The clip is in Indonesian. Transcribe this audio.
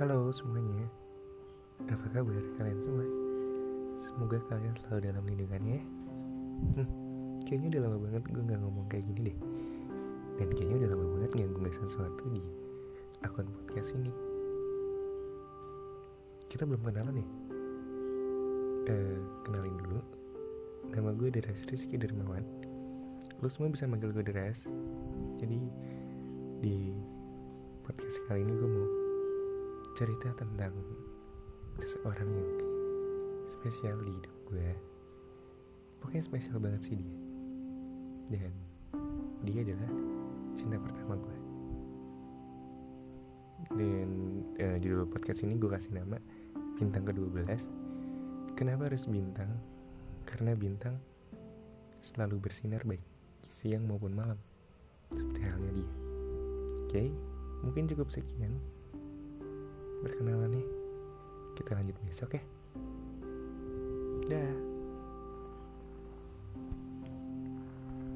Halo semuanya. Apa kabar kalian semua? Semoga kalian selalu dalam lindungannya ya. Hmm, Kayaknya udah lama banget gue gak ngomong kayak gini deh. Dan kayaknya udah lama banget gak gue sesuatu di akun podcast ini. Kita belum kenalan ya? uh, Kenalin dulu. Nama gue Deres Rizky Dermawan Lo semua bisa manggil gue Deres Jadi di podcast kali ini gue mau cerita tentang seseorang yang spesial di hidup gue pokoknya spesial banget sih dia. Dan dia adalah cinta pertama gue dan uh, judul podcast ini gue kasih nama bintang ke-12 kenapa harus bintang? Karena bintang selalu bersinar baik siang maupun malam. Seperti halnya dia. Oke, mungkin cukup sekian berkenalan nih. Kita lanjut besok ya. Dah.